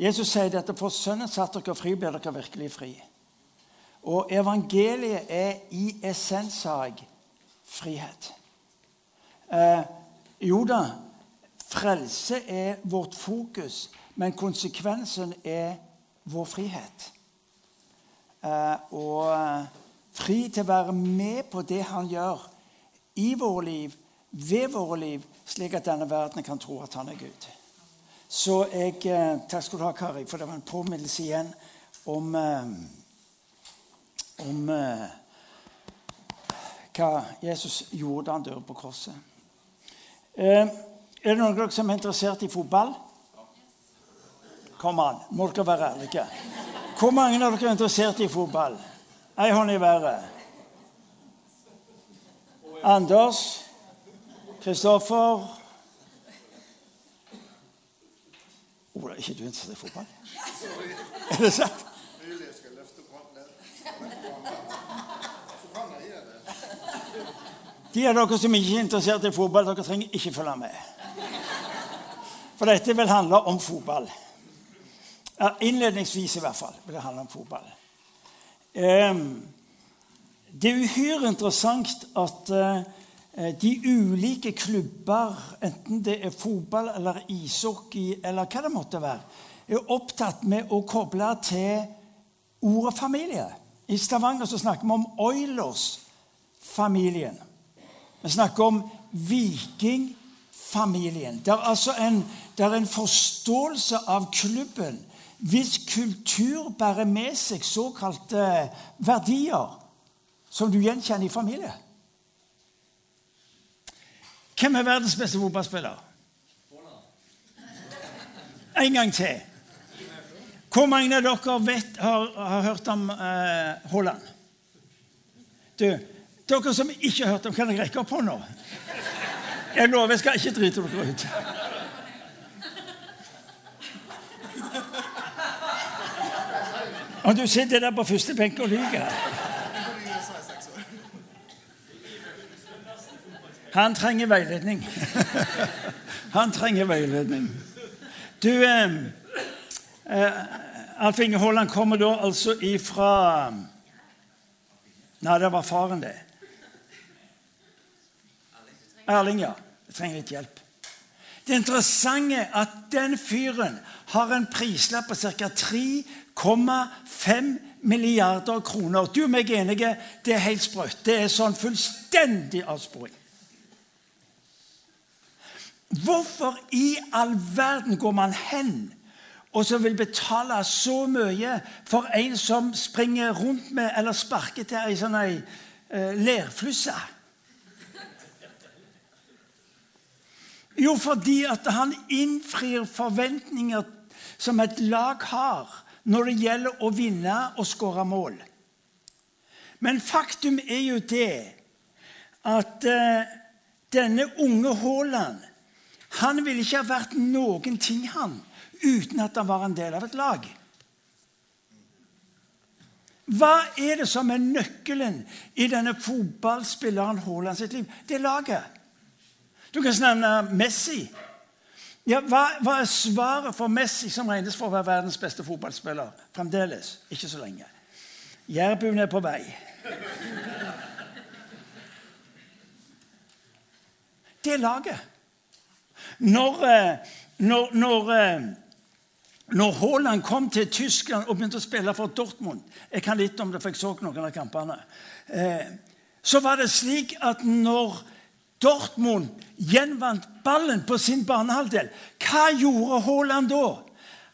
Jesus sier dette for sønnen satt dere fri, blir dere virkelig fri. Og evangeliet er i essenssak frihet. Eh, jo da, frelse er vårt fokus, men konsekvensen er vår frihet. Eh, og eh, fri til å være med på det han gjør i våre liv, ved våre liv, slik at denne verden kan tro at han er Gud. Så jeg eh, Takk skal du ha, Kari, for det var en påminnelse igjen om eh, om eh, hva Jesus gjorde da han døde på korset. Er det noen av dere som er interessert i fotball? Kom an, må dere være ærlige. Hvor mange av dere er interessert i fotball? Ei hånd i været. Anders? Kristoffer? Ola, er ikke du interessert i fotball? Er det sant? De av dere som ikke er interessert i fotball, dere trenger ikke følge med. For dette vil handle om fotball. Innledningsvis i hvert fall vil det handle om fotball. Det er uhyre interessant at eh, de ulike klubber, enten det er fotball eller ishockey eller hva det måtte være, er opptatt med å koble til ordet familie. I Stavanger så snakker vi om Oilers-familien. Vi snakker om vikingfamilien. Det er altså en, det er en forståelse av klubben hvis kultur bærer med seg såkalte verdier som du gjenkjenner i familie. Hvem er verdens beste fotballspiller? En gang til. Hvor mange av dere vet, har, har hørt om eh, Haaland? Du, dere som ikke har hørt om, kan jeg rekke opp hånda? Jeg lover, jeg skal ikke drite dere ut. Og du sitter der på første benk og lyver. Han trenger veiledning. Han trenger veiledning. Du eh, Alf Inge Haaland kommer da altså ifra Nei, det var faren, det. Erling, ja. Jeg trenger litt hjelp. Det interessante er at den fyren har en prislapp på ca. 3,5 milliarder kroner. Du og meg er enige, det er helt sprøtt. Det er sånn fullstendig avsporing. Hvorfor i all verden går man hen og så vil betale så mye for en som springer rundt med eller sparker til ei sånn ei uh, lerflusse? Jo, fordi at han innfrir forventninger som et lag har når det gjelder å vinne og skåre mål. Men faktum er jo det at uh, denne unge Haaland han ville ikke ha vært noen ting, han, uten at han var en del av et lag. Hva er det som er nøkkelen i denne fotballspilleren Haaland sitt liv? Det er laget. Du kan nevne Messi. Ja, hva, hva, er svaret for Messi, som regnes for å være verdens beste fotballspiller fremdeles? Ikke så lenge. Jærbuen er på vei. Det er laget. Når, eh, når, når, eh, når Haaland kom til Tyskland og begynte å spille for Dortmund Jeg kan litt om det, for jeg så noen av kampene. Eh, så var det slik at når Dortmund gjenvant ballen på sin banehalvdel, hva gjorde Haaland da?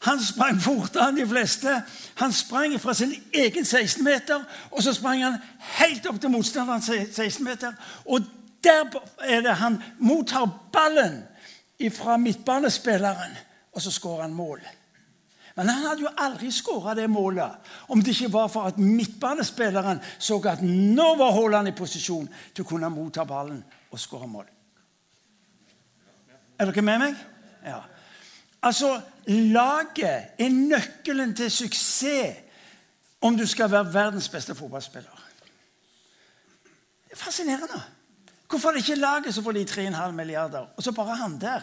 Han sprang fortere enn de fleste. Han sprang fra sin egen 16-meter, og så sprang han helt opp til motstanderens 16-meter. Og der er det han mottar ballen fra midtbanespilleren, og så skårer han mål. Men han hadde jo aldri skåra det målet om det ikke var for at midtbanespilleren så at nå var Haaland i posisjon til å kunne motta ballen og skåre mål. Er dere med meg? Ja. Altså, laget er nøkkelen til suksess om du skal være verdens beste fotballspiller. Det er fascinerende. Hvorfor er det ikke laget som får de 3,5 milliarder, og så bare han der?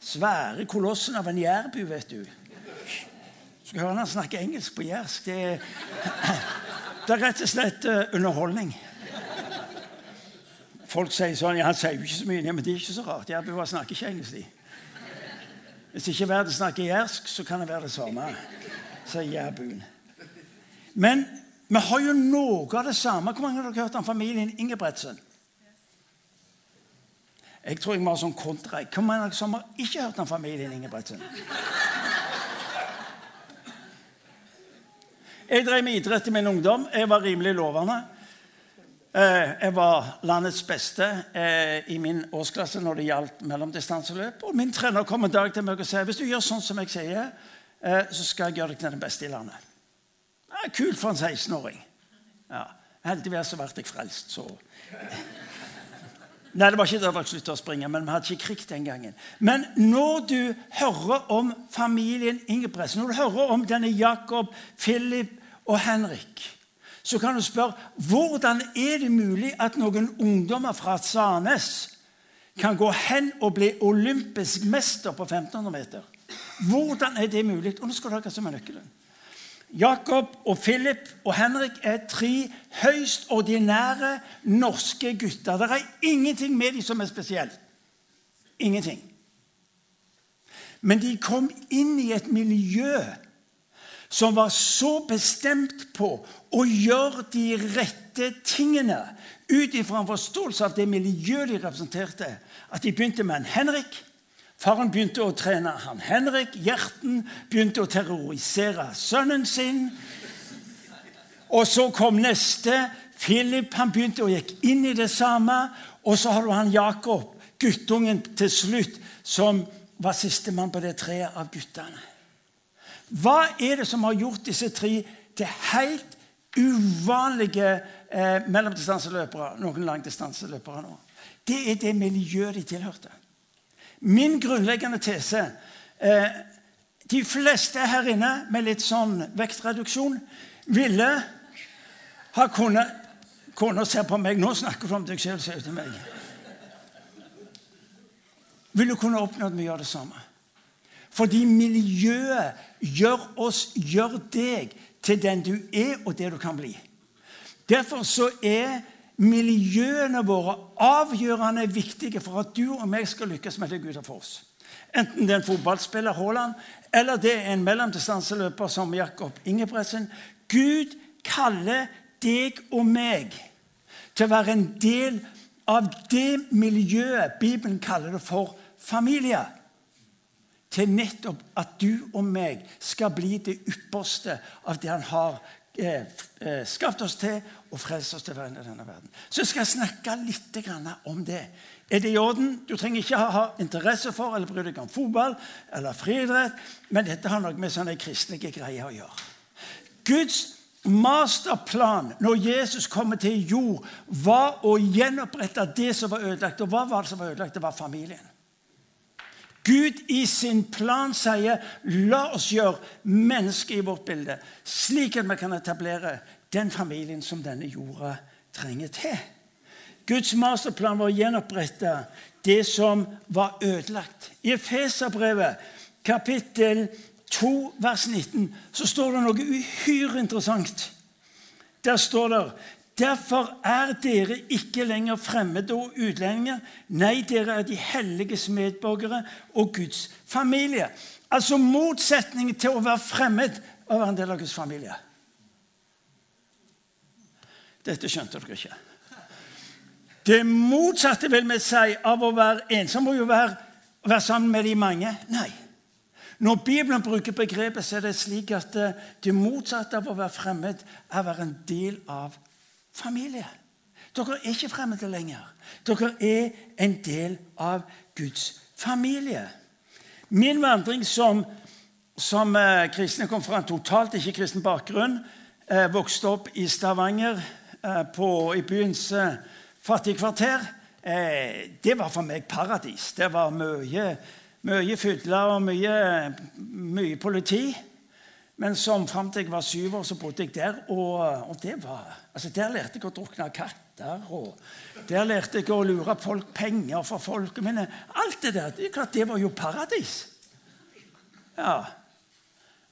Svære kolossen av en jærbu, vet du. Skal høre han snakke engelsk på jærsk. Det, det er rett og slett eh, underholdning. Folk sier sånn ja, Han sier jo ikke så mye, ja, men det er ikke så rart. Jærbuer snakker ikke engelsk, de. Hvis ikke verden snakker jærsk, så kan det være det samme, sier jærbuen. Men vi har jo noe av det samme. Hvor mange har dere hørt om familien Ingebretsen? Jeg tror jeg må ha sånn kontra. Hvem er det som har ikke hørt om familien Ingebrigtsen? Jeg drev med idrett i min ungdom. Jeg var rimelig lovende. Eh, jeg var landets beste eh, i min årsklasse når det gjaldt mellomdistanseløp. Og min trener kom en dag til meg og sa hvis du gjør sånn som jeg sier, eh, så skal jeg gjøre deg til den beste i landet. Det kult for en 16-åring. Ja. Heldigvis ble jeg frelst, så Nei, det var ikke da folk sluttet å springe, men vi hadde ikke krig den gangen. Men når du hører om familien Ingebrigtsen, når du hører om denne Jakob, Philip og Henrik, så kan du spørre hvordan er det mulig at noen ungdommer fra Sandnes kan gå hen og bli olympisk mester på 1500 meter? Hvordan er det mulig? Og nå skal hva som er nøkkelen. Jakob og Philip og Henrik er tre høyst ordinære norske gutter. Det er ingenting med dem som er spesielt. Ingenting. Men de kom inn i et miljø som var så bestemt på å gjøre de rette tingene ut ifra en forståelse av det miljøet de representerte, at de begynte med en Henrik Faren begynte å trene han Henrik. Hjerten begynte å terrorisere sønnen sin. Og så kom neste. Philip han begynte å gikk inn i det samme. Og så har du han Jakob, guttungen til slutt, som var sistemann på det treet av guttene. Hva er det som har gjort disse tre til helt uvanlige eh, mellomdistanseløpere? Noen langdistanseløpere nå. Det er det miljøet de tilhørte. Min grunnleggende tese eh, De fleste her inne med litt sånn vektreduksjon ville ha kunnet Kona ser på meg. Nå snakker du om deg selv, sier til meg. Ville kunne oppnådd mye av det samme? Fordi miljøet gjør oss, gjør deg til den du er, og det du kan bli. Derfor så er miljøene våre avgjørende viktige for at du og meg skal lykkes med det Gud har for oss. Enten det er en fotballspiller, Haaland, eller det er en mellomdistanseløper som Jakob Ingebretsen. Gud kaller deg og meg til å være en del av det miljøet Bibelen kaller det for familie. Til nettopp at du og meg skal bli det ypperste av det han har skapt oss til og frelst oss til være i denne verden. Så jeg skal snakke litt om det. Er det i orden? Du trenger ikke ha interesse for eller bry deg om fotball eller friidrett, men dette har noe med sånne kristelige greier å gjøre. Guds masterplan når Jesus kommer til jord, var å gjenopprette det som var ødelagt. Og hva var det som var ødelagt? Det var familien. Gud i sin plan sier la oss gjøre mennesket i vårt bilde, slik at vi kan etablere den familien som denne jorda trenger til. Guds masterplan var å gjenopprette det som var ødelagt. I Efeserbrevet, kapittel 2, vers 19, så står det noe uhyre interessant. Der står det Derfor er dere ikke lenger fremmede og utlendinger. Nei, dere er de helliges medborgere og Guds familie. Altså motsetningen til å være fremmed og være en del av Guds familie. Dette skjønte dere ikke. Det motsatte vil vi si av å være ensom må jo være være sammen med de mange. Nei. Når Bibelen bruker begrepet, så er det slik at det motsatte av å være fremmed er å være en del av familie. Dere er ikke fremmede lenger. Dere er en del av Guds familie. Min vandring som som eh, kristne kom fra en totalt ikke-kristen bakgrunn. Eh, vokste opp i Stavanger, eh, på, i byens eh, fattigkvarter. Eh, det var for meg paradis. Det var mye, mye fyller og mye, mye politi. Men som fram til jeg var syv år, så bodde jeg der. Og, og var, altså der lærte jeg å drukne katter. og Der lærte jeg å lure folk penger fra folket mine. Alt det der. Det klart, det var jo paradis. Ja.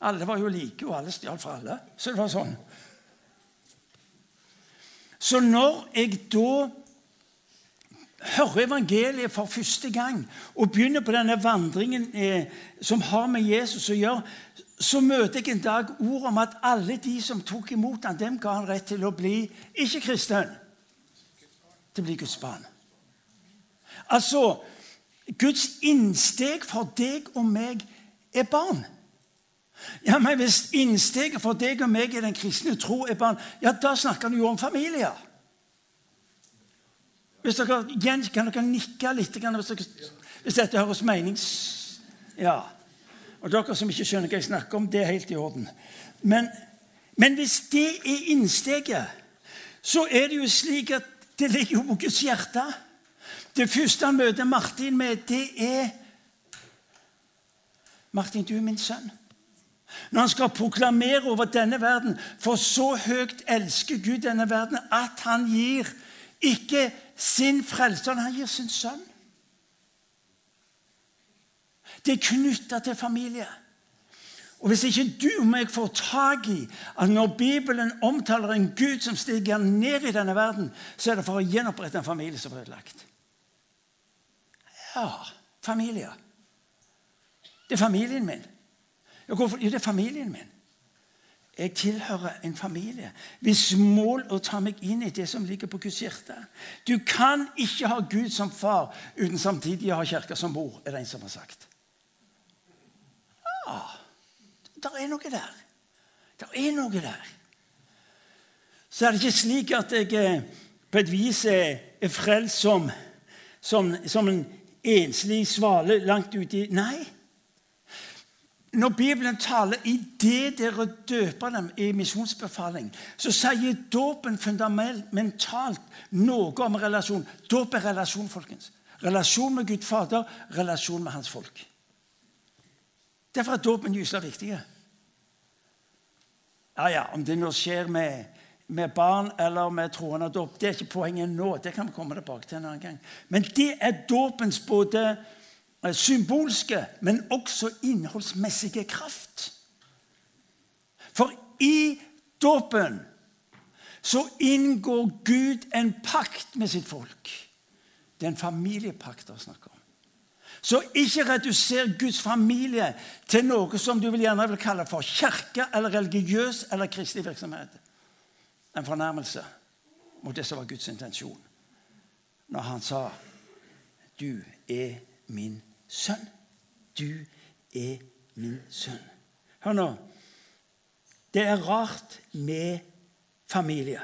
Alle var jo like, og alle stjal fra alle. Så det var sånn. Så når jeg da hører evangeliet for første gang og begynner på denne vandringen eh, som har med Jesus å gjøre, så møter jeg en dag ord om at alle de som tok imot ham, dem ga han rett til å bli ikke-kristen. Til å bli Guds barn. Altså Guds innsteg for deg og meg er barn. Ja, men Hvis innsteget for deg og meg i den kristne tro er barn, ja, da snakker du jo om familier. Hvis dere, kan dere nikke litt hvis, dere, hvis dette høres menings... Ja. Og dere som ikke skjønner hva jeg snakker om, det er helt i orden. Men, men hvis det er innsteget, så er det jo slik at det ligger jo på Guds hjerte. Det første han møter Martin med, det er Martin, du er min sønn. Når han skal proklamere over denne verden, for så høyt elsker Gud denne verden at han gir ikke sin frelser, han gir sin sønn. Det er knytta til familie. Og Hvis ikke du og meg får tak i at når Bibelen omtaler en Gud som stiger ned i denne verden, så er det for å gjenopprette en familie som er ødelagt. Ja, familie. Det er familien min. Jo? Det er familien min. Jeg tilhører en familie hvis mål å ta meg inn i det som ligger på Guds hjerte. Du kan ikke ha Gud som far uten samtidig å ha Kirka som mor, er det en som har sagt. Ja, der er noe der. Der er noe der. Så er det ikke slik at jeg eh, på et vis er frelst som, som, som en enslig svale langt ute i Nei når Bibelen taler i det dere døper dem i misjonsbefaling, så sier dåpen fundamentalt noe om relasjon. Dåp er relasjon, folkens. Relasjon med Gud Fader, relasjon med hans folk. Derfor er dåpen gyselig viktig. Ja, ja, Om det nå skjer med, med barn eller med troende dåp, det er ikke poenget nå. Det kan vi komme tilbake til en annen gang. Men det er dåpens både Eh, symbolske, men også innholdsmessige kraft. For i dåpen så inngår Gud en pakt med sitt folk. Det er en familiepakt å snakke om. Så ikke reduser Guds familie til noe som du vil gjerne vil kalle for kirke eller religiøs eller kristelig virksomhet. En fornærmelse mot det som var Guds intensjon når han sa 'Du er min sønn. Du er min sønn. Hør nå. Det er rart med familie.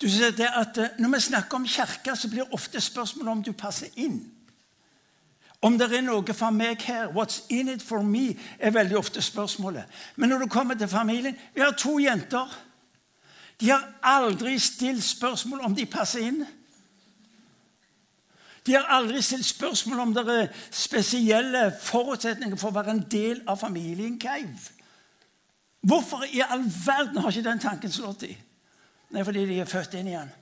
Du ser det at eh, Når vi snakker om kirke, så blir ofte spørsmålet om du passer inn. Om det er noe for meg her. What's in it for me? er veldig ofte spørsmålet. Men når du kommer til familien Vi har to jenter. De har aldri stilt spørsmål om de passer inn. De har aldri stilt spørsmål om det er spesielle forutsetninger for å være en del av familien Keiv. Hvorfor i all verden har ikke den tanken slått i? Nei, fordi de er født inn igjen.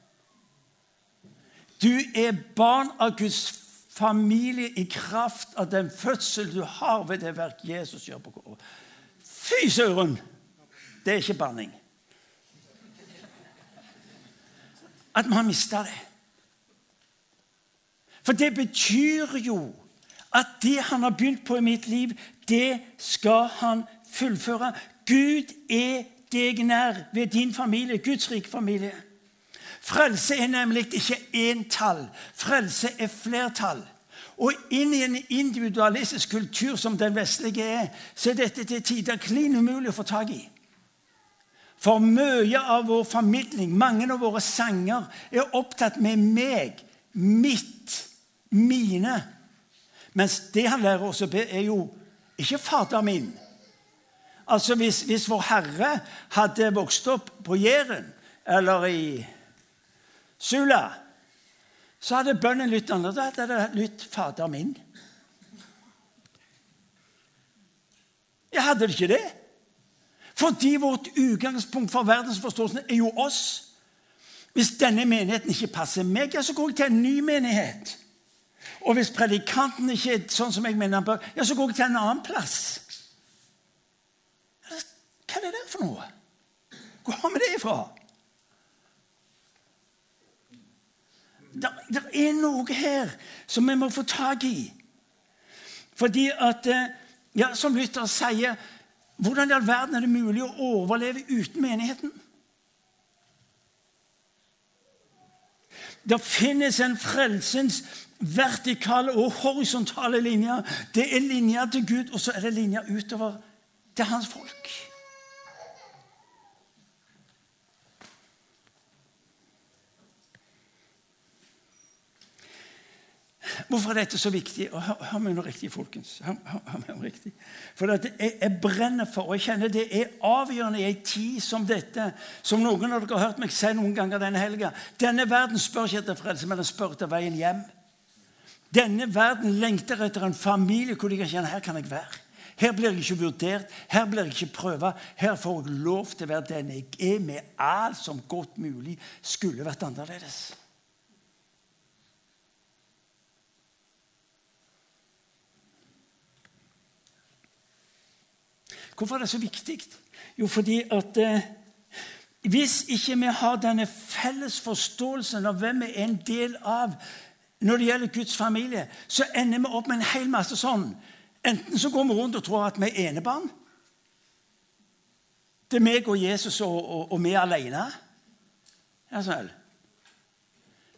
Du er barn av Guds familie i kraft av den fødsel du har ved det verk Jesus gjør på korset. Fy søren! Det er ikke banning. At man mister det. For det betyr jo at det han har begynt på i mitt liv, det skal han fullføre. Gud er deg nær ved din familie, Guds rike familie. Frelse er nemlig ikke éntall. Frelse er flertall. Og inn i en individualistisk kultur som den vestlige er, så er dette til tider klin umulig å få tak i. For mye av vår formidling, mange av våre sanger, er opptatt med meg, mitt mine. Mens det han lærer oss å be, er jo Ikke Fader min. Altså hvis, hvis Vår Herre hadde vokst opp på Jæren eller i Sula, så hadde bønnen lytt annerledes. Da hadde det lytt 'Fader min'. Jeg hadde det ikke det. Fordi vårt utgangspunkt for verdensforståelsen er jo oss. Hvis denne menigheten ikke passer meg, ja, så går jeg til en ny menighet. Og hvis predikanten ikke er sånn som jeg mener han bør, ja, så går jeg til en annen plass. Hva er det der for noe? Hvor har vi det ifra? Det er noe her som vi må få tak i. Fordi at, eh, ja, som Luther sier, hvordan i all verden er det mulig å overleve uten menigheten? Det finnes en frelsens vertikale og horisontale linjer. Det er linja til Gud, og så er det linja utover til hans folk. Hvorfor er dette så viktig? Hør, hør meg nå riktig, folkens. Hør, hør, riktig. For jeg, jeg, brenner for, og jeg kjenner det er avgjørende i en tid som dette, som noen av dere har hørt meg si noen ganger denne helga. Denne verden spør ikke etter frelse, men den spør etter veien hjem. Denne verden lengter etter en familie hvor de kan kjenne her kan jeg være. Her blir jeg ikke vurdert, her blir jeg ikke prøva. Her får jeg lov til å være den jeg er, med alt som godt mulig skulle vært annerledes. Hvorfor er det så viktig? Jo, fordi at eh, hvis ikke vi har denne felles forståelsen av hvem vi er en del av når det gjelder Guds familie, så ender vi opp med en hel masse sånn. Enten så går vi rundt og tror at vi er enebarn. Det er meg og Jesus og, og, og vi alene. Ja.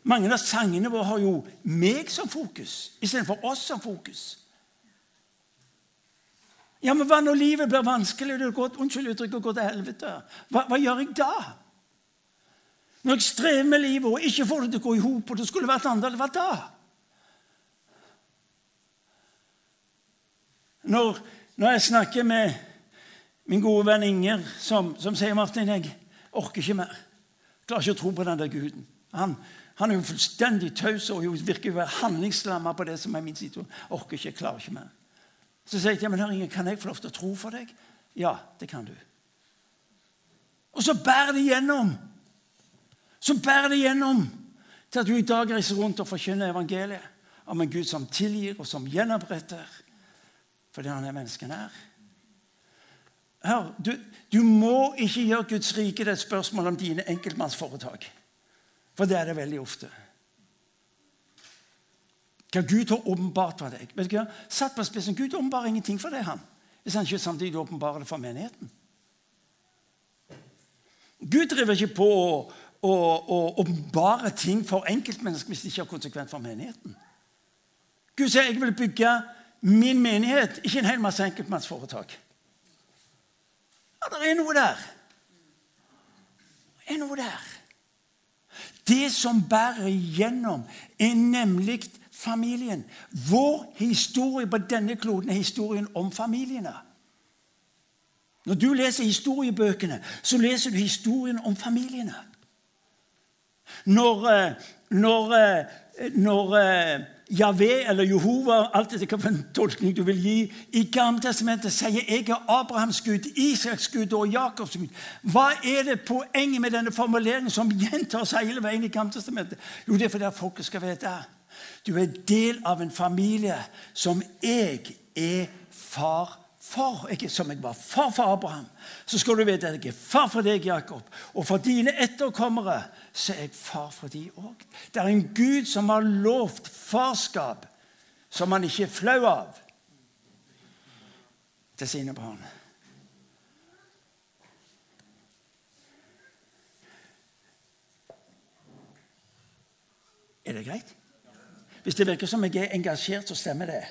Mange av sangene våre har jo meg som fokus istedenfor oss som fokus. Ja, men hva når livet blir vanskelig og det går, til helvete? Hva, hva, gjør jeg da? Når jeg strever med livet og ikke får det til å gå i hop, og det skulle vært annerledes, hva da? Når, når, jeg snakker med min gode venn Inger, som, som sier Martin, jeg orker ikke mer. Klarer ikke å tro på den der guden. Han, han er jo fullstendig taus og virker jo handlingslamma på det som er min situasjon. Orker ikke, klarer ikke mer. Så sier jeg til ham, Inger, kan jeg få lov til å tro for deg. Ja, det kan du. Og så bærer det gjennom. Så bærer det gjennom til at du i dag reiser rundt og forkynner evangeliet om en Gud som tilgir og som gjenoppretter fordi han er mennesken her. Hør, du, du, må ikke gjøre Guds rike til et spørsmål om dine enkeltmannsforetak. For det er det veldig ofte. Hva Gud har åpenbart for deg. Vet du hva? Satt på spissen, Gud åpenbarer ingenting for deg, han. hvis han ikke samtidig åpenbarer det for menigheten. Gud driver ikke på å åpenbare ting for enkeltmennesker hvis det ikke har konsekvent for menigheten. Gud sier jeg vil bygge min menighet, ikke en hel masse enkeltmannsforetak. Ja, det er noe der. Det er noe der. Det som bærer igjennom, er nemlig familien. Vår historie på denne kloden er historien om familiene. Når du leser historiebøkene, så leser du historien om familiene. Når, eh, når, eh, når eh, Javé eller Jehova, alt etter hvilken tolkning du vil gi, i Gammeltestamentet sier 'Jeg er Abrahams Gud, Isaks Gud og Jakobs Gud'. Hva er det poenget med denne formuleringen som gjentar seg hele veien i Gammeltestamentet? Jo, det er fordi folket skal vite. Du er del av en familie som jeg er far for. Jeg, som jeg var far for Abraham. Så skal du vite at jeg er far for deg, Jakob. Og for dine etterkommere så er jeg far for de òg. Det er en Gud som har lovt farskap som han ikke er flau av, til sine barn. Er det greit? Hvis det virker som jeg er engasjert, så stemmer det.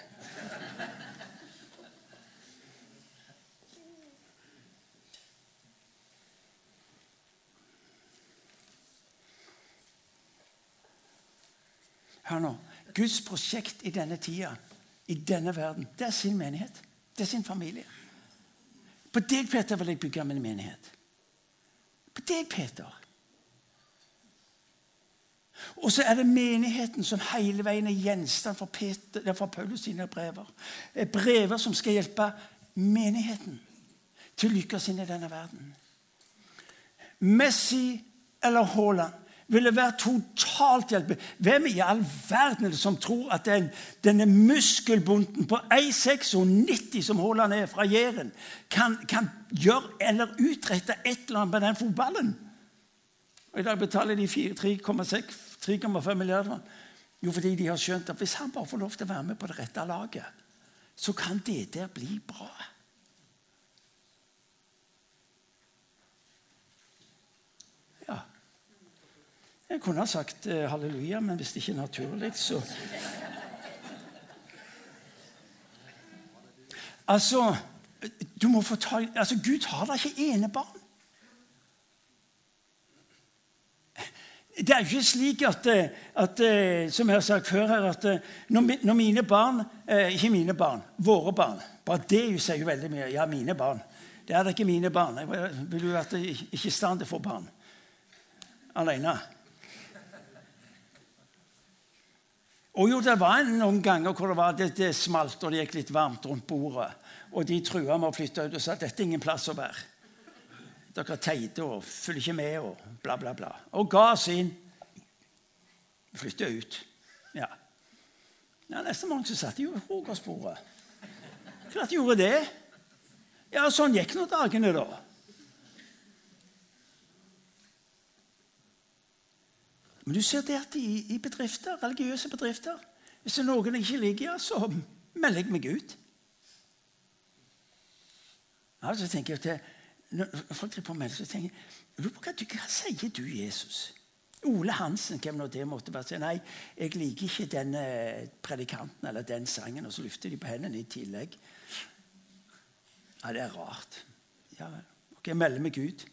Hør nå. Guds prosjekt i denne tida, i denne verden, det er sin menighet. Det er sin familie. På deg, Peter, vil jeg bygge min menighet. På deg, Peter. Og så er det menigheten som hele veien er gjenstand for, Peter, for Paulus sine brever. Brever som skal hjelpe menigheten til å lykkes inn i denne verden. Messi eller Haaland ville være totalt hjelpe. Hvem i all verden er det som tror at den, denne muskelbunten på 1,96 som Haaland er fra Jæren, kan, kan, gjøre eller utrette et eller annet med den fotballen? Og I dag betaler de 3,5 milliarder. Jo, fordi de har skjønt at hvis han bare får lov til å være med på det rette laget, så kan det der bli bra. Ja Jeg kunne ha sagt eh, halleluja, men hvis det ikke er naturlig, så Altså, du må få ta, altså Gud har da ikke enebarn. Det er jo ikke slik at, eh, at, eh, som jeg har sagt før her, at når, mine barn Ikke mine barn, våre barn Bare det sier jo veldig mye. Ja, mine barn. Det er da ikke mine barn. Jeg ville vært ikke i stand til å få barn alene. Og jo, Det var noen ganger hvor det, var, det, det smalt og det gikk litt varmt rundt bordet. Og de trua med å flytte ut og sa at dette er ingen plass å være. Dere er teite og følger ikke med og bla, bla, bla. Og ga sin inn. Ut. Ja. ja neste morgen så satt de jo ved frokostbordet. Klart de gjorde det. Ja, Sånn gikk nå dagene, da. Men du ser det at i, i bedrifter, religiøse bedrifter Hvis det er noen jeg ikke liker, så melder jeg meg ut. Ja, så tenker jeg til, Når folk driver på med så tenker jeg hva, hva sier du, Jesus? Ole Hansen, hvem nå det måtte være, sier nei, jeg liker ikke den predikanten eller den sangen. Og så løfter de på hendene i tillegg. Ja, det er rart. Ja, ok, Jeg melder meg ut.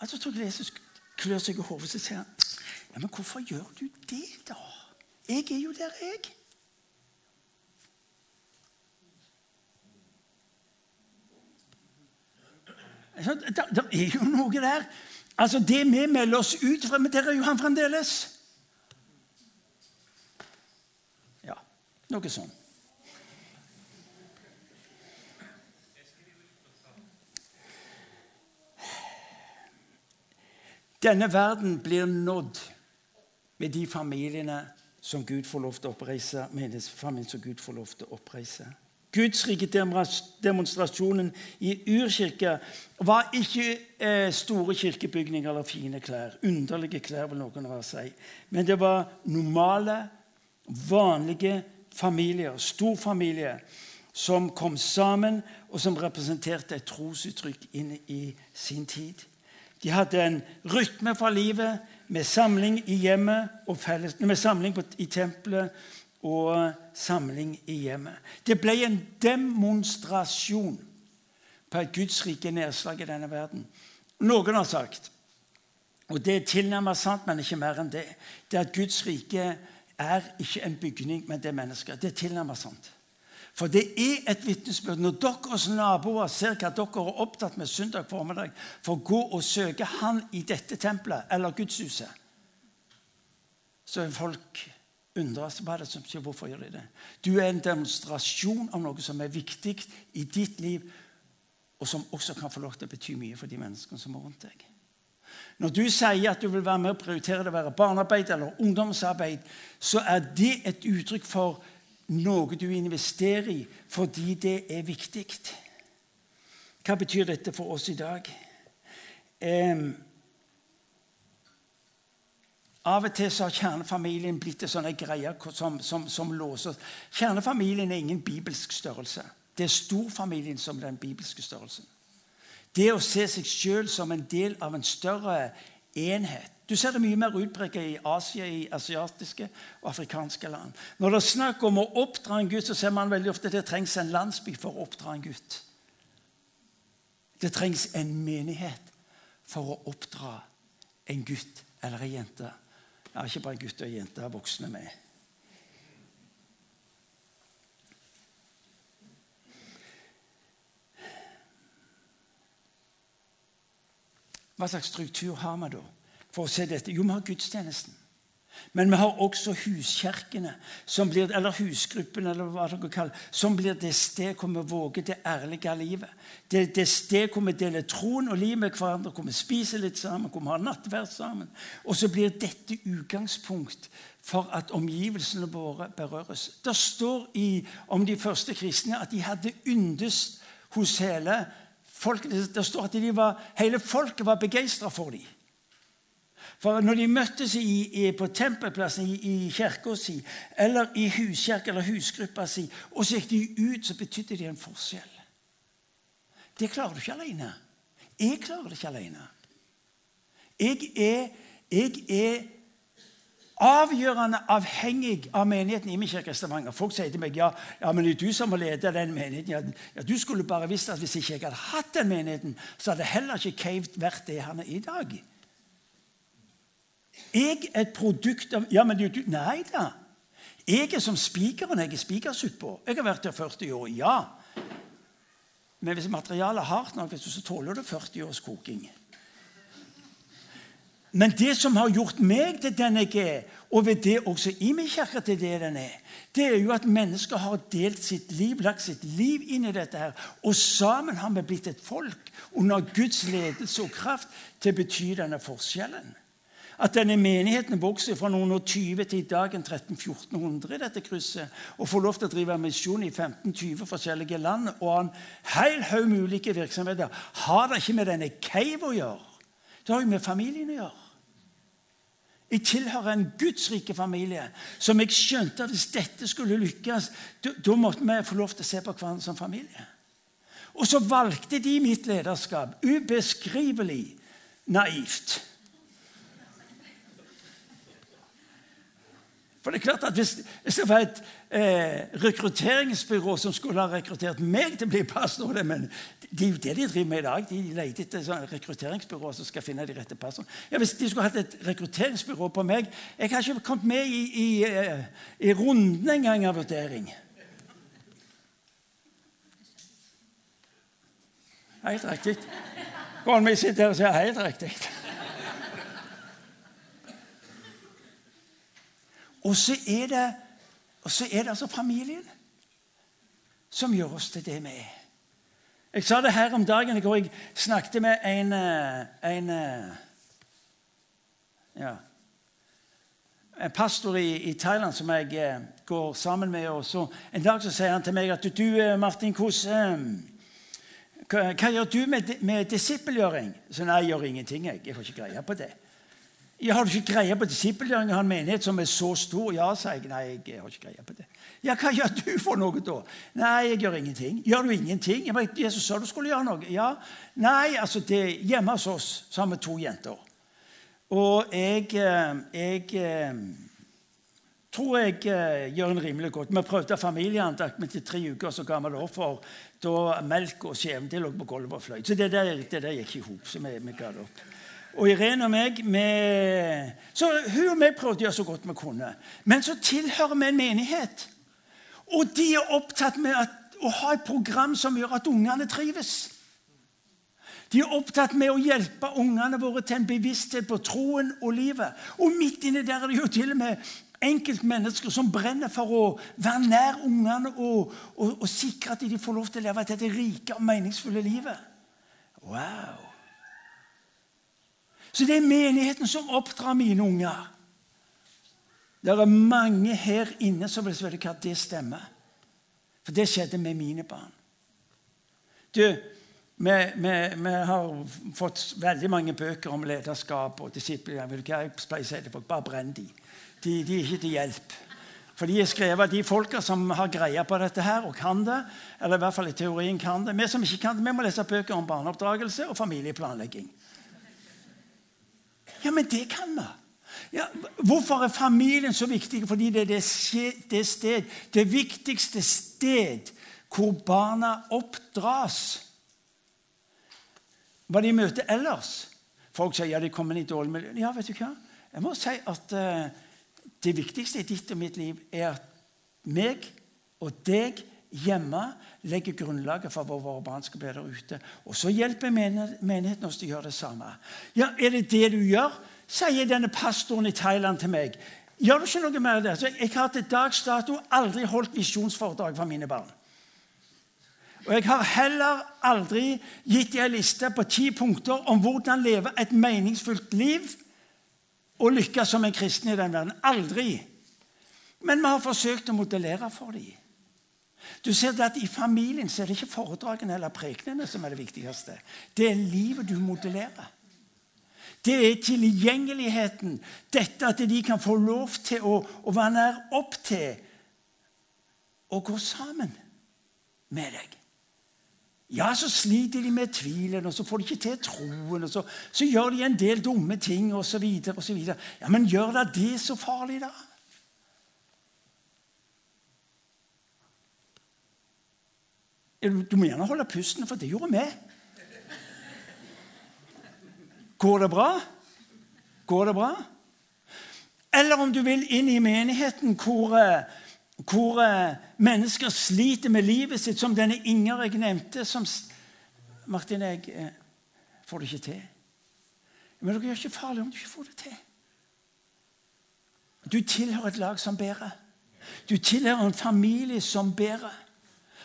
Altså, tror jeg Jesus klør seg i hodet og sier han, ja, Men hvorfor gjør du det, da? Jeg er jo der, jeg. Det, er jo noe der. Altså, Det vi melder oss ut fra, der er jo han fremdeles. Ja, noe sånt. Denne verden blir nådd med de familiene som Gud får lov til å oppreise. Med familien som Gud får lov til å oppreise. Guds rike demonstrasjonen i urkirka var ikke eh, store kirkebygninger eller fine klær. Underlige klær, vil noen av si. Men det var normale, vanlige familier, storfamilier, som kom sammen, og som representerte et trosuttrykk inn i sin tid. De hadde en rytme fra livet med samling i hjemmet med samling i tempelet og samling i hjemmet. Det ble en demonstrasjon på et Guds rike nedslag i denne verden. Noen har sagt, og det er tilnærmet sant, men ikke mer enn det, det at Guds rike er ikke en bygning, men det er mennesker. Det er tilnærmet sant. For det er et vitnesbyrd. Når deres naboer ser hva dere er opptatt med søndag formiddag for å gå og søke Han i dette tempelet eller gudshuset, så er folk undres hva er det som skjer. Hvorfor gjør de det? Du er en demonstrasjon av noe som er viktig i ditt liv, og som også kan få lov til å bety mye for de menneskene som er rundt deg. Når du sier at du vil være med og prioritere det å være barnearbeid eller ungdomsarbeid, så er det et uttrykk for noe du investerer i fordi det er viktig. Hva betyr dette for oss i dag? Eh, av og til så har kjernefamilien blitt en sånn greie som, som, som låser Kjernefamilien er ingen bibelsk størrelse. Det er storfamilien som er den bibelske størrelsen. Det å se seg sjøl som en del av en større enhet du ser det mye mer utpreget i Asia, i asiatiske og afrikanske land. Når det er snakk om å oppdra en gutt, så ser man veldig ofte at det trengs en landsby for å oppdra en gutt. Det trengs en menighet for å oppdra en gutt eller en jente. Ja, ikke bare gutter og jenter, voksne med. Hva slags struktur har vi da for å se dette? Jo, vi har gudstjenesten. Men vi har også huskirkene, eller husgruppene, eller hva dere kaller som blir det sted hvor vi våger det ærlige livet. Det, det sted hvor vi deler troen og livet med hverandre, hvor vi spiser litt sammen, hvor vi har nattverd sammen. Og så blir dette utgangspunkt for at omgivelsene våre berøres. Det står i, om de første kristne at de hadde yndest hos hele folket. Det står at de var, hele folket var begeistra for dem. For når de møttes i, i, på tempelplassen i, i kirka si, eller i huskirka eller husgruppa si, og så gikk de ut, så betydde de en forskjell. Det klarer du ikke alene. Jeg klarer det ikke alene. Jeg er, jeg er avgjørende avhengig av menigheten i min kirke Stavanger. Folk sier til meg ja, ja, men det er du som må lede den menigheten. Ja, Du skulle bare visst at hvis ikke jeg hadde hatt den menigheten, så hadde heller ikke Cave vært det han er i dag. Jeg er et produkt av Ja, men du Nei da. Jeg er som spikeren jeg er spikersuppa. Jeg har vært der 40 år, ja. Men hvis materialet er hardt nok, så tåler det 40 års koking. Men det som har gjort meg til den jeg er, og ved det også i min kirke til det den er, det er jo at mennesker har delt sitt liv, lagt sitt liv inn i dette. her, Og sammen har vi blitt et folk under Guds ledelse og kraft til å bety denne forskjellen at denne menigheten vokser fra noen og 20 til i dag en 1300-1400 i dette krysset, og får lov til å drive misjon i 15-20 forskjellige land og en hel haug med ulike virksomheter, har det ikke med denne cave å gjøre. Det har jo med familien å gjøre. Jeg tilhører en gudsrike familie som jeg skjønte at hvis dette skulle lykkes, da måtte vi få lov til å se på hverandre som familie. Og så valgte de mitt lederskap. Ubeskrivelig naivt. For det er klart at Hvis, det skal være et eh, rekrutteringsbyrå som skulle ha rekruttert meg til å bli pastor men Det er jo det de driver med i dag. De leter etter sånn rekrutteringsbyrå som skal finne de rette pastorene. Ja, hvis de skulle hatt et rekrutteringsbyrå på meg Jeg har ikke kommet med i, i, eh, i runden engang av vurdering. Helt riktig. Kona mi sitter her og sier helt riktig. Og så er det, så er det altså familien som gjør oss til det vi er. Jeg sa det her om dagen hvor. Jeg snakket med en, eh, en eh, ja, en pastor i, i, Thailand som jeg eh, går sammen med. Og så, en dag så sier han til meg at du, Martin, hvordan, hva, hva, gjør du med, med disippelgjøring? Så nei, jeg gjør ingenting. Jeg, jeg får ikke greie på det. Ja, 'Har du ikke greie på disippelgjøring av en menighet som er så stor?' Ja, sa jeg. Nei, jeg har ikke greie på det. Ja, hva gjør du for noe da? Nei, jeg gjør ingenting. Gjør du ingenting? Jeg bare, Jesus sa du skulle gjøre noe. Ja. Nei, altså, det, hjemme hos oss så har vi to jenter. Og jeg, eh, jeg eh, tror jeg eh, gjør en rimelig godt. Vi prøvde familieandakt, men til tre uker så ga vi det opp for da melk og skjeven lå på gulvet og fløyt. Så det der, det der gikk i hop. så vi, vi ga det opp og Irene og meg med, så Hun og meg prøvde å gjøre så godt vi kunne. Men så tilhører vi en menighet. Og de er opptatt med at, å ha et program som gjør at ungene trives. De er opptatt med å hjelpe ungene våre til en bevissthet på troen og livet. Og midt inni der er det jo til og med enkeltmennesker som brenner for å være nær ungene og, og, og sikre at de får lov til å leve dette rike og meningsfulle livet. Wow! Så det er menigheten som oppdrar mine unger. Det er mange her inne som vil spørre hva det stemmer. For det skjedde med mine barn. Du, vi, vi, vi, har fått veldig mange bøker om lederskap og disipler. Jeg pleier å bare brenn de. de. De er ikke til hjelp. For de er skrevet av de folka som har greie på dette her og kan det. Eller i hvert fall i teorien kan det. Vi som ikke kan det, vi må lese bøker om barneoppdragelse og familieplanlegging. Ja, men det kan vi. Ja, hvorfor er familien så viktig? Fordi det er det, det, sted, det viktigste sted hvor barna oppdras. Hva de møter ellers. Folk sier ja, de kommer i dårlig miljø. Ja, vet du hva? Jeg må si at uh, det viktigste i ditt og mitt liv er at meg og deg hjemme, legger grunnlaget for hvor våre barn skal bli der ute. Og så hjelper menigheten oss til å gjøre det samme. Ja, Er det det du gjør? sier denne pastoren i Thailand til meg. Gjør du ikke noe mer der? Så jeg har til dags dato aldri holdt visjonsforedrag for mine barn. Og jeg har heller aldri gitt dem en liste på ti punkter om hvordan leve et meningsfullt liv og lykkes som en kristen i den verden. Aldri. Men vi har forsøkt å modellere for dem. Du ser det at I familien så er det ikke foredragene eller prekenene som er det viktigste. Det er livet du modellerer. Det er tilgjengeligheten. Dette at de kan få lov til å, å være nær opp til å gå sammen med deg. Ja, så sliter de med tvilen, og så får de ikke til troen. og Så, så gjør de en del dumme ting osv. Ja, men gjør da det så farlig, da? Du må gjerne holde pusten, for det gjorde vi. Går det bra? Går det bra? Eller om du vil inn i menigheten hvor, hvor mennesker sliter med livet sitt, som denne Inger jeg nevnte. som Martin, jeg eh, får det ikke til. Men det gjør ikke farlig om du ikke får det til. Du tilhører et lag som bærer. Du tilhører en familie som bærer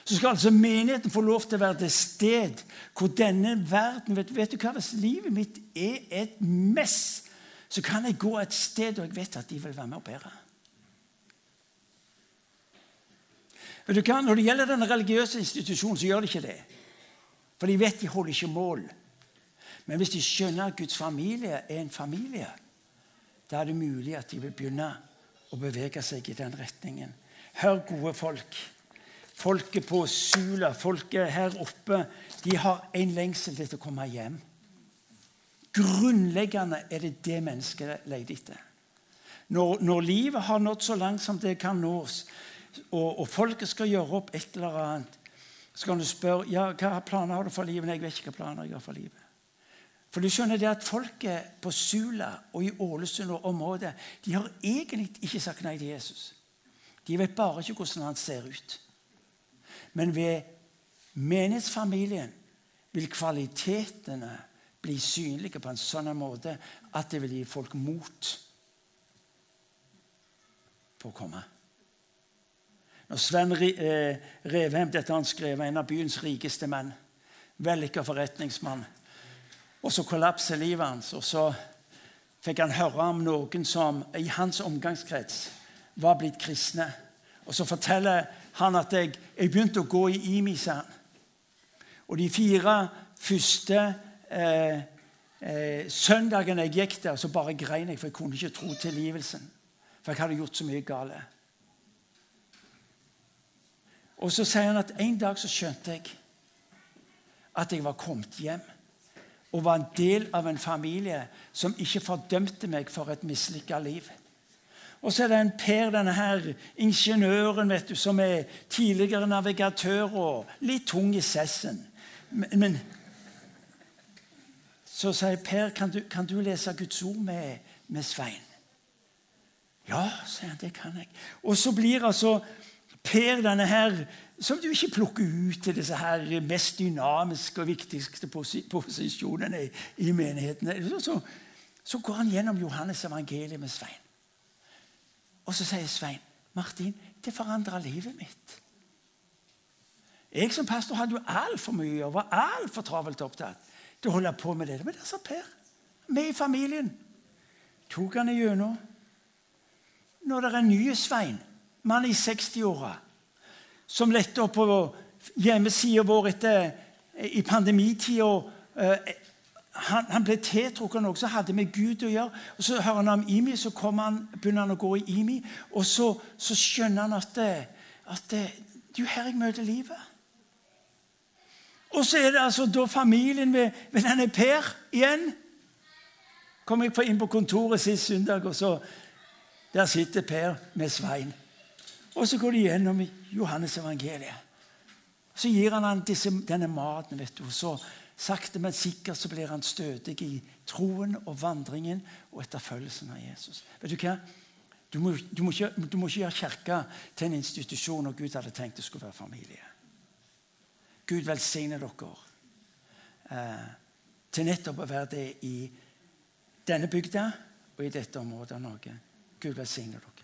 så skal altså menigheten få lov til å være det sted hvor denne verden vet, vet, du hva, Hvis livet mitt er et mess, så kan jeg gå et sted og jeg vet at de vil være med og bære. Vet du hva, Når det gjelder den religiøse institusjonen, så gjør de ikke det. For de vet de holder ikke mål. Men hvis de skjønner at Guds familie er en familie, da er det mulig at de vil begynne å bevege seg i den retningen. Hør, gode folk. Folket på Sula, folket her oppe, de har en lengsel til å komme hjem. Grunnleggende er det det mennesket leter etter. Når, når, livet har nådd så langt som det kan nås, og, og, folket skal gjøre opp et eller annet, så kan du spørre ja, hva planer har du for livet. Nei, jeg vet ikke hva planer jeg har for livet. For du skjønner det at Folket på Sula og i Ålesund og området de har egentlig ikke sagt nei til Jesus. De vet bare ikke hvordan han ser ut. Men ved menighetsfamilien vil kvalitetene bli synlige på en sånn måte at det vil gi folk mot på å komme. Når Sven eh, Revheim dette han skrev, en av byens rikeste menn, vellykka forretningsmann, og så kollapser livet hans, og så fikk han høre om noen som i hans omgangskrets var blitt kristne. Og så forteller han at jeg, jeg begynte å gå i IMI, sa. Og de fire første eh, eh, søndagene jeg gikk der, så bare grein jeg, for jeg kunne ikke tro tilgivelsen. For jeg hadde gjort så mye gale. Og så sier han at en dag så skjønte jeg at jeg var kommet hjem og var en del av en familie som ikke fordømte meg for et mislykka liv. Og så er det en Per, denne her ingeniøren vet du, som er tidligere navigatør og litt tung i sessen. Men, men så sier Per, kan du, kan du lese Guds ord med, med Svein? Ja, sier han, det kan jeg. Og så blir altså Per denne her som du ikke plukker ut til disse her mest dynamiske og viktigste posisjonene i, i menighetene. Så, så, går han gjennom Johannes evangeliet med Svein. Og så sier Svein Martin, det forandra livet mitt. Jeg som pastor hadde jo altfor mye og var altfor travelt opptatt til å holde på med det. Men der sa Per, med i familien, tok han igjennom. Når det er en ny Svein, mann i 60-åra, som lette opp på hjemmesida vår etter, i pandemitida han, han, ble tiltrukket av noe som hadde med Gud å gjøre. Og Så hører han om Imi, så han, begynner han å gå i Imi. Og så, så skjønner han at, at det, det er jo her jeg møter livet. Og så er det altså da familien ved, ved denne Per igjen. Kom jeg inn på kontoret sist søndag, og så der sitter Per med Svein. Og så går de gjennom Johannes evangeliet. Så gir han ham denne maten. vet du, og så Sakte, men sikkert så blir han stødig i troen og vandringen og etterfølgelsen av Jesus. Vet Du hva? Du må, du, må ikke, du må ikke gjøre kirka til en institusjon når Gud hadde tenkt det skulle være familie. Gud velsigne dere eh, til nettopp å være det i denne bygda og i dette området av Norge. Gud velsigne dere.